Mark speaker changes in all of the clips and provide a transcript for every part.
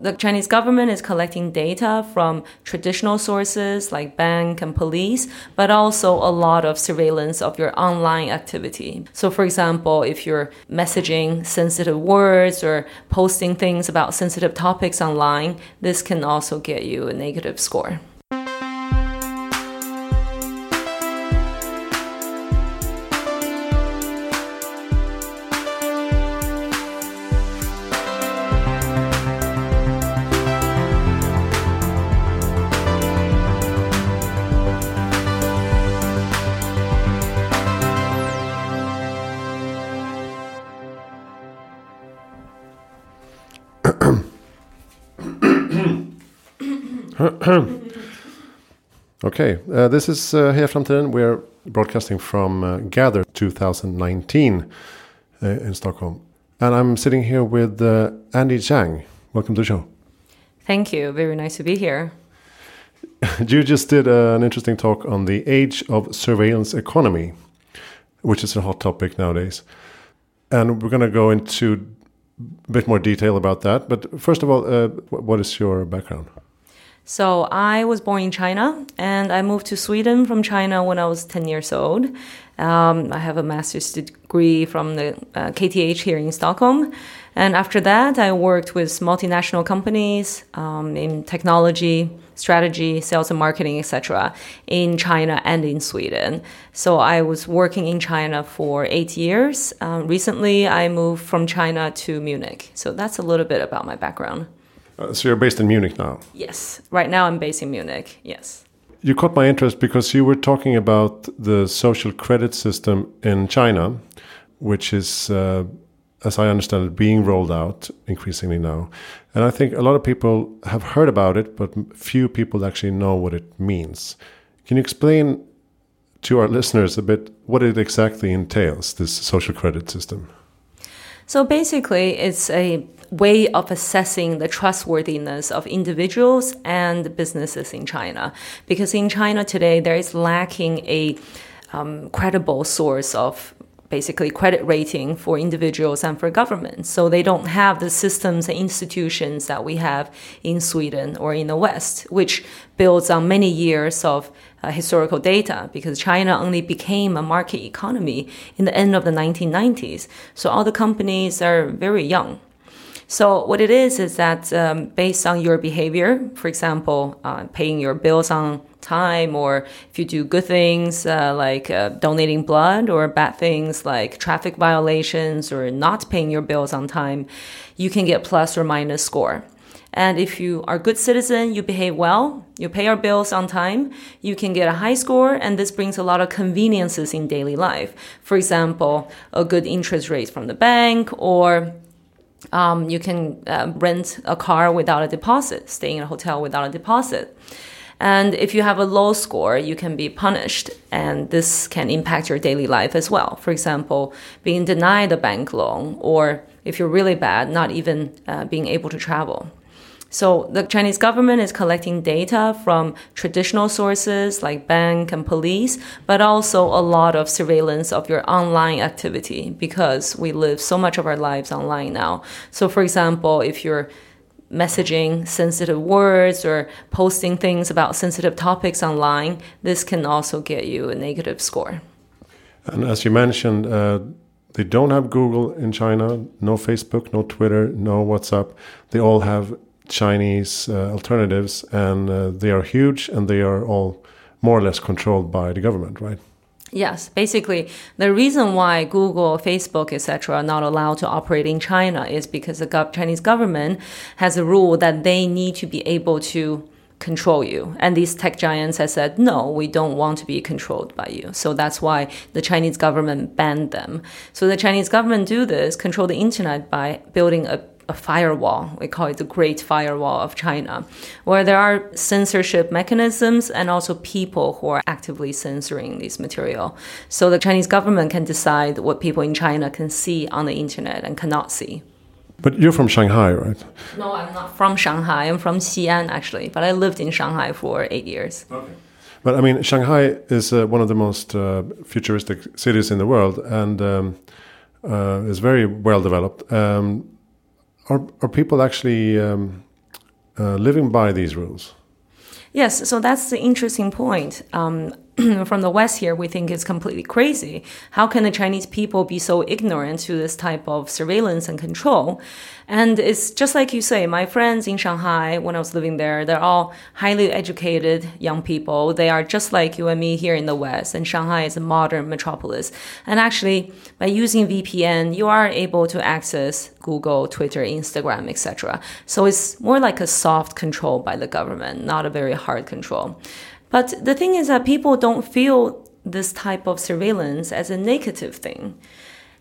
Speaker 1: The Chinese government is collecting data from traditional sources like bank and police, but also a lot of surveillance of your online activity. So, for example, if you're messaging sensitive words or posting things about sensitive topics online, this can also get you a negative score.
Speaker 2: okay, uh, this is uh, Heja Framtiden. We're broadcasting from uh, Gather 2019 uh, in Stockholm. And I'm sitting here with uh, Andy Zhang. Welcome to the show.
Speaker 1: Thank you. Very nice to be here.
Speaker 2: you just did uh, an interesting talk on the age of surveillance economy, which is a hot topic nowadays. And we're going to go into a bit more detail about that. But first of all, uh, what is your background?
Speaker 1: So I was born in China and I moved to Sweden from China when I was 10 years old. Um, I have a master's degree from the uh, KTH here in Stockholm. And after that, I worked with multinational companies um, in technology, strategy, sales and marketing, etc., in China and in Sweden. So I was working in China for eight years. Um, recently, I moved from China to Munich. So that's a little bit about my background.
Speaker 2: Uh, so you're based in Munich now?
Speaker 1: Yes. Right now I'm based in Munich. Yes.
Speaker 2: You caught my interest because you were talking about the social credit system in China, which is, uh, as I understand it, being rolled out increasingly now. And I think a lot of people have heard about it, but few people actually know what it means. Can you explain to our listeners a bit what it exactly entails, this social credit system?
Speaker 1: So basically, it's a way of assessing the trustworthiness of individuals and businesses in China. Because in China today, there is lacking a um, credible source of basically credit rating for individuals and for governments. So they don't have the systems and institutions that we have in Sweden or in the West, which builds on many years of uh, historical data because China only became a market economy in the end of the 1990s. So all the companies are very young. So what it is is that um, based on your behavior, for example, uh, paying your bills on time, or if you do good things uh, like uh, donating blood, or bad things like traffic violations or not paying your bills on time, you can get plus or minus score. And if you are a good citizen, you behave well, you pay your bills on time, you can get a high score, and this brings a lot of conveniences in daily life. For example, a good interest rate from the bank, or um, you can uh, rent a car without a deposit, stay in a hotel without a deposit. And if you have a low score, you can be punished, and this can impact your daily life as well. For example, being denied a bank loan, or if you're really bad, not even uh, being able to travel. So the Chinese government is collecting data from traditional sources like bank and police, but also a lot of surveillance of your online activity because we live so much of our lives online now. So for example, if you're messaging sensitive words or posting things about sensitive topics online, this can also get you a negative score.
Speaker 2: And as you mentioned, uh, they don't have Google in China, no Facebook, no Twitter, no WhatsApp. They all have Chinese uh, alternatives, and uh, they are huge, and they are all more or less controlled by the government, right?
Speaker 1: Yes, basically, the reason why Google, Facebook, etc., are not allowed to operate in China is because the gov Chinese government has a rule that they need to be able to control you. And these tech giants have said, no, we don't want to be controlled by you. So that's why the Chinese government banned them. So the Chinese government do this, control the internet by building a a firewall. We call it the Great Firewall of China, where there are censorship mechanisms and also people who are actively censoring this material. So the Chinese government can decide what people in China can see on the internet and cannot see.
Speaker 2: But you're from Shanghai, right?
Speaker 1: No, I'm not from Shanghai. I'm from Xi'an, actually. But I lived in Shanghai for eight years. Okay.
Speaker 2: But I mean, Shanghai is uh, one of the most uh, futuristic cities in the world and um, uh, is very well developed. Um, are are people actually um, uh, living by these rules?
Speaker 1: Yes, so that's the interesting point. Um, from the West here, we think it's completely crazy. How can the Chinese people be so ignorant to this type of surveillance and control? And it's just like you say, my friends in Shanghai, when I was living there, they're all highly educated young people. They are just like you and me here in the West. And Shanghai is a modern metropolis. And actually, by using VPN, you are able to access Google, Twitter, Instagram, etc. So it's more like a soft control by the government, not a very hard control. But the thing is that people don't feel this type of surveillance as a negative thing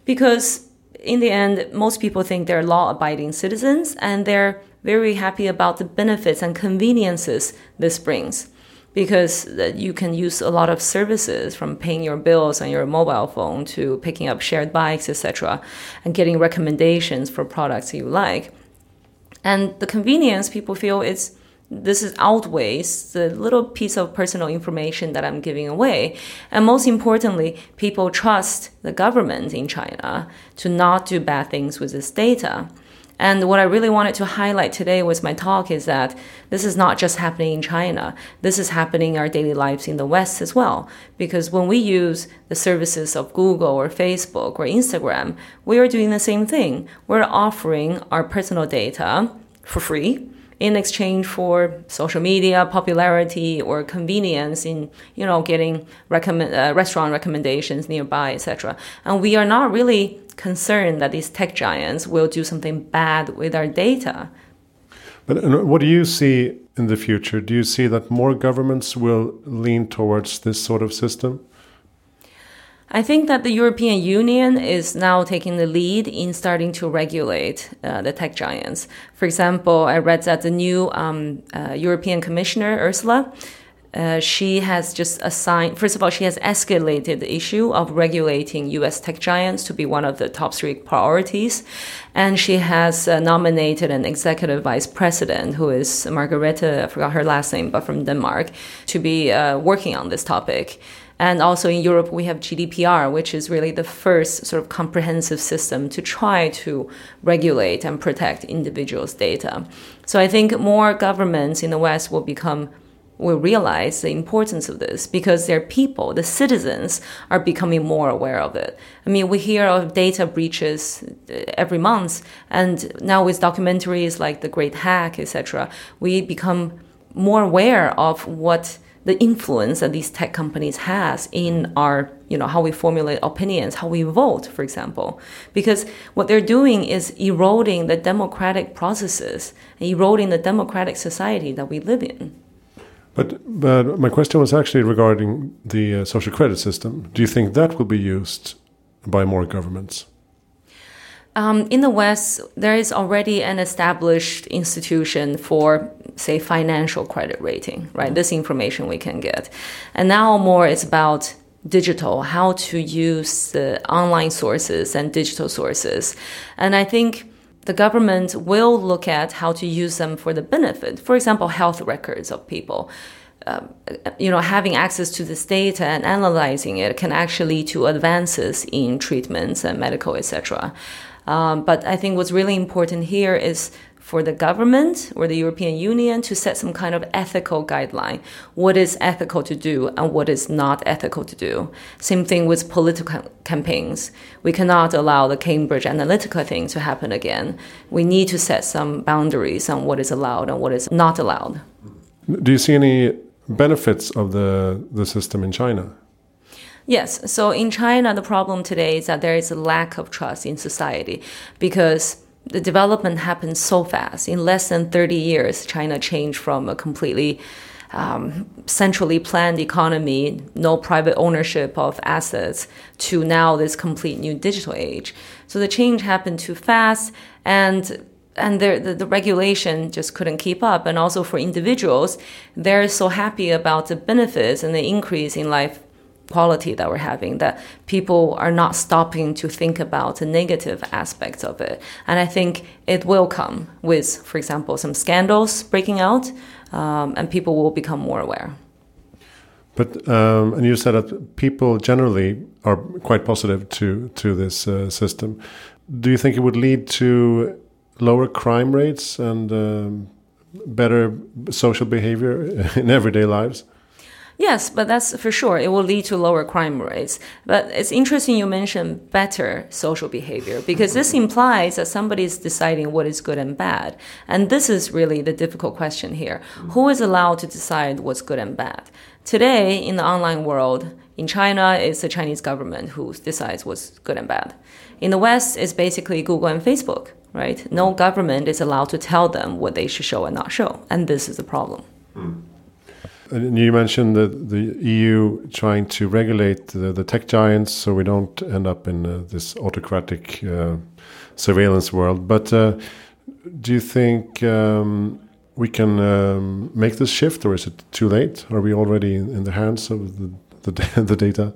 Speaker 1: because in the end, most people think they're law abiding citizens and they're very happy about the benefits and conveniences this brings because you can use a lot of services from paying your bills on your mobile phone to picking up shared bikes, etc., and getting recommendations for products you like. And the convenience people feel is this is outweighs the little piece of personal information that I'm giving away. And most importantly, people trust the government in China to not do bad things with this data. And what I really wanted to highlight today with my talk is that this is not just happening in China. This is happening in our daily lives in the West as well. Because when we use the services of Google or Facebook or Instagram, we are doing the same thing. We're offering our personal data for free in exchange for social media popularity or convenience in you know getting recommend, uh, restaurant recommendations nearby etc and we are not really concerned that these tech giants will do something bad with our data.
Speaker 2: But what do you see in the future? Do you see that more governments will lean towards this sort of system
Speaker 1: I think that the European Union is now taking the lead in starting to regulate uh, the tech giants. For example, I read that the new um, uh, European Commissioner, Ursula, uh, she has just assigned, first of all, she has escalated the issue of regulating US tech giants to be one of the top three priorities. And she has uh, nominated an executive vice president, who is Margareta, I forgot her last name, but from Denmark, to be uh, working on this topic. And also in Europe, we have GDPR, which is really the first sort of comprehensive system to try to regulate and protect individuals' data. So I think more governments in the West will become will realize the importance of this because their people, the citizens, are becoming more aware of it. I mean, we hear of data breaches uh, every month, and now with documentaries like The Great Hack, etc., we become more aware of what the influence that these tech companies has in our you know how we formulate opinions how we vote for example. Because what they're doing is eroding the democratic processes eroding the democratic society that we live in.
Speaker 2: But but my question was actually regarding the uh, social credit system. Do you think that will be used by more governments
Speaker 1: um, in the West, there is already an established institution for, say, financial credit rating, right? This information we can get. And now more it's about digital, how to use the online sources and digital sources. And I think the government will look at how to use them for the benefit. For example, health records of people. Um, you know, having access to this data and analyzing it can actually lead to advances in treatments and medical, etc. Um, but I think what's really important here is for the government or the European Union to set some kind of ethical guideline. What is ethical to do and what is not ethical to do? Same thing with political campaigns. We cannot allow the Cambridge Analytica thing to happen again. We need to set some boundaries on what is allowed and what is not allowed.
Speaker 2: Do you see any benefits of the, the system in China?
Speaker 1: Yes. So in China, the problem today is that there is a lack of trust in society because the development happens so fast. In less than 30 years, China changed from a completely um, centrally planned economy, no private ownership of assets, to now this complete new digital age. So the change happened too fast, and and the, the, the, regulation just couldn't keep up. And also for individuals, they're so happy about the benefits and the increase in life quality that we're having that people are not stopping to think about the negative aspects of it. And i think it will come with for example some scandals breaking out um, and people will become more aware.
Speaker 2: But um, and you said that people generally are quite positive to to this uh, system. Do you think it would lead to lower crime rates and um, better social behavior in everyday lives?
Speaker 1: Yes, but that's for sure. It will lead to lower crime rates. But it's interesting you mentioned better social behavior because this implies that somebody is deciding what is good and bad. And this is really the difficult question here. Who is allowed to decide what's good and bad? Today, in the online world, in China, it's the Chinese government who decides what's good and bad. In the West, it's basically Google and Facebook, right? No government is allowed to tell them what they should show and not show. And this is the problem. Mm.
Speaker 2: And you mentioned the, the EU trying to regulate the, the, tech giants so we don't end up in uh, this autocratic uh, surveillance world. But uh, do you think um, we can um, make this shift, or is it too late? Are we already in the hands of the, the, the data?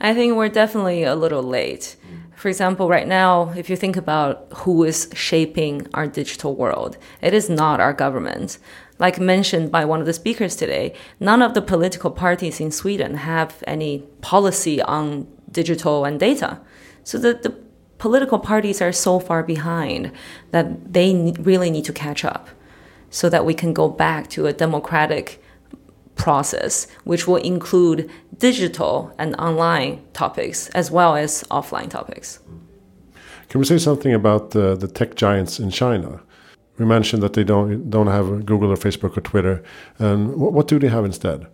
Speaker 1: I think we're definitely a little late. For example, right now, if you think about who is shaping our digital world, it is not our government. Like mentioned by one of the speakers today, none of the political parties in Sweden have any policy on digital and data. So the, the political parties are so far behind that they really need to catch up so that we can go back to a democratic process, which will include digital and online topics as well as offline topics.
Speaker 2: Can we say something about the, the tech giants in China? We mentioned that they don't don't have Google or Facebook or Twitter. And what, what do they have instead?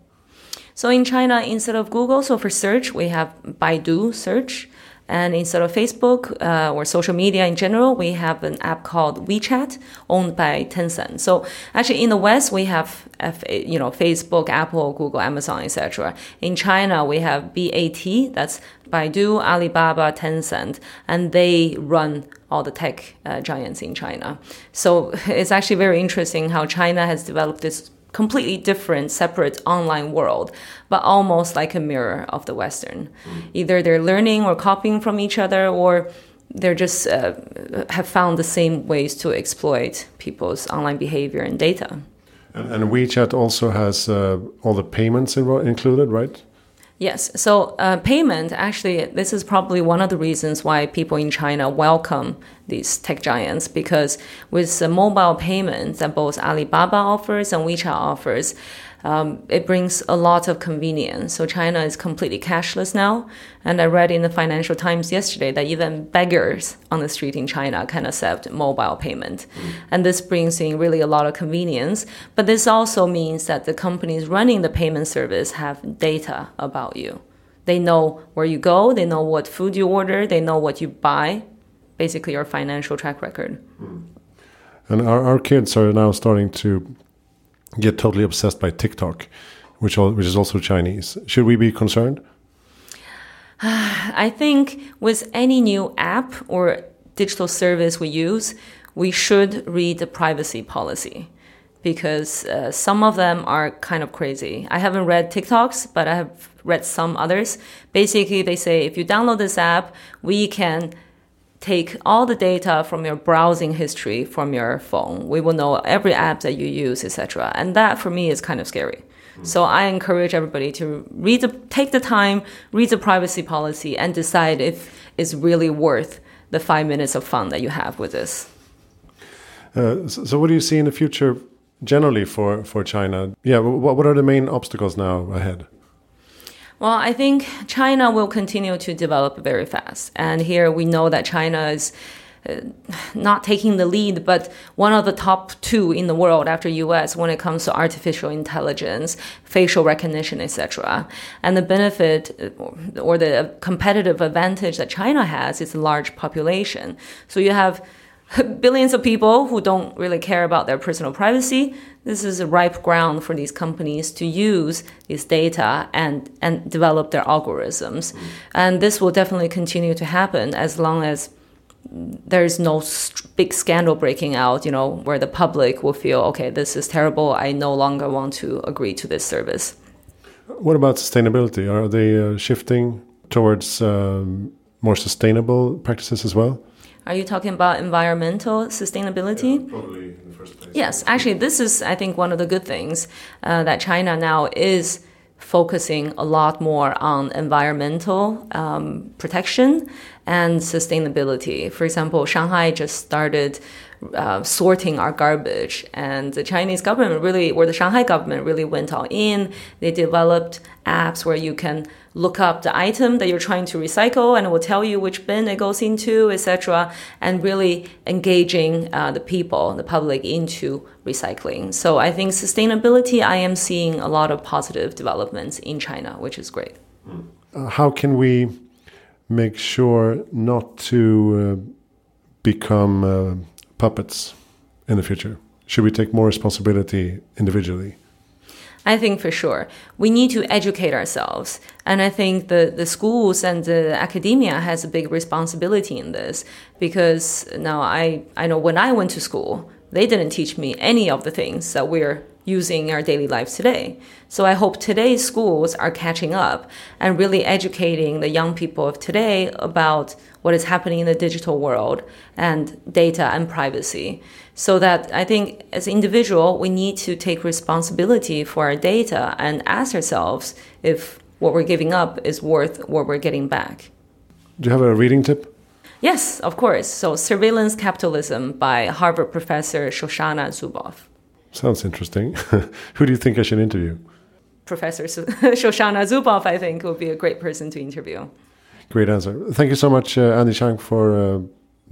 Speaker 1: So in China, instead of Google, so for search, we have Baidu search. And instead of Facebook uh, or social media in general, we have an app called WeChat, owned by Tencent. So actually, in the West, we have you know Facebook, Apple, Google, Amazon, etc. In China, we have BAT, that's Baidu, Alibaba, Tencent, and they run all the tech uh, giants in China. So it's actually very interesting how China has developed this completely different, separate online world, but almost like a mirror of the Western. Mm. Either they're learning or copying from each other, or they're just uh, have found the same ways to exploit people's online behavior and data.
Speaker 2: And, and WeChat also has uh, all the payments included, right?
Speaker 1: Yes. So uh, payment, actually, this is probably one of the reasons why people in China welcome these tech giants because with the mobile payments that both Alibaba offers and WeChat offers, um, it brings a lot of convenience. So China is completely cashless now. And I read in the Financial Times yesterday that even beggars on the street in China can accept mobile payment. Mm. And this brings in really a lot of convenience. But this also means that the companies running the payment service have data about you. They know where you go, they know what food you order, they know what you buy, basically your financial track record. Mm.
Speaker 2: And our, our kids are now starting to get totally obsessed by TikTok, which which is also Chinese. Should we be concerned?
Speaker 1: I think with any new app or digital service we use, we should read the privacy policy because uh, some of them are kind of crazy. I haven't read TikToks, but I have read some others. Basically, they say if you download this app, we can take all the data from your browsing history from your phone. We will know every app that you use, etc. And that for me is kind of scary. So I encourage everybody to read the, take the time, read the privacy policy, and decide if it's really worth the five minutes of fun that you have with this.
Speaker 2: Uh, so, so, what do you see in the future generally for, for China? Yeah, what, what are the main obstacles now ahead?
Speaker 1: Well, I think China will continue to develop very fast. And here we know that China is uh, not taking the lead, but one of the top two in the world after US when it comes to artificial intelligence, facial recognition, etc. And the benefit uh, or the competitive advantage that China has is a large population. So you have billions of people who don't really care about their personal privacy. This is a ripe ground for these companies to use this data and, and develop their algorithms. And this will definitely continue to happen as long as there's no big scandal breaking out, you know, where the public will feel, okay, this is terrible. I no longer want to agree to this service.
Speaker 2: What about sustainability? Are they uh, shifting towards um, more sustainable practices as well?
Speaker 1: Are you talking about environmental sustainability?
Speaker 2: Yeah, probably in the first place.
Speaker 1: Yes, actually, this is, I think, one of the good things uh, that China now is focusing a lot more on environmental um, protection and sustainability. For example, Shanghai just started uh, sorting our garbage. And the Chinese government really, or the Shanghai government really went all in. They developed apps where you can look up the item that you're trying to recycle and it will tell you which bin it goes into, etc., and really engaging uh, the people, the public, into recycling. So I think sustainability, I am seeing a lot of positive developments in China, which is great.
Speaker 2: Uh, how can we make sure not to uh, become uh, puppets in the future? Should we take more responsibility individually?
Speaker 1: I think for sure. We need to educate ourselves. And I think the, the schools and the academia has a big responsibility in this because now I, I know when I went to school, they didn't teach me any of the things that we're using in our daily lives today. So I hope today's schools are catching up and really educating the young people of today about what is happening in the digital world and data and privacy. So that I think as individual, we need to take responsibility for our data and ask ourselves if what we're giving up is worth what we're getting back.
Speaker 2: Do you have a reading tip?
Speaker 1: Yes, of course. So, Surveillance Capitalism by Harvard professor Shoshana Zuboff.
Speaker 2: Sounds interesting. Who do you think I should interview?
Speaker 1: Professor Shoshana Zuboff, I think, would be a great person to interview.
Speaker 2: Great answer. Thank you so much, uh, Andy Chang, for uh,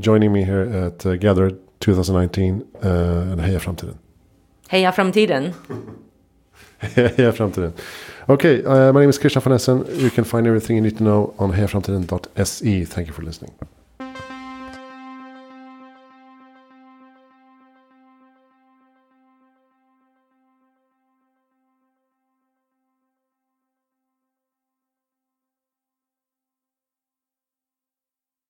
Speaker 2: joining me here at uh, Gather 2019. Uh, and heja framtiden.
Speaker 1: Heja framtiden.
Speaker 2: heja framtiden. Okay, uh, my name is Christian von Essen. You can find everything you need to know on hejaframtiden.se. Thank you for listening.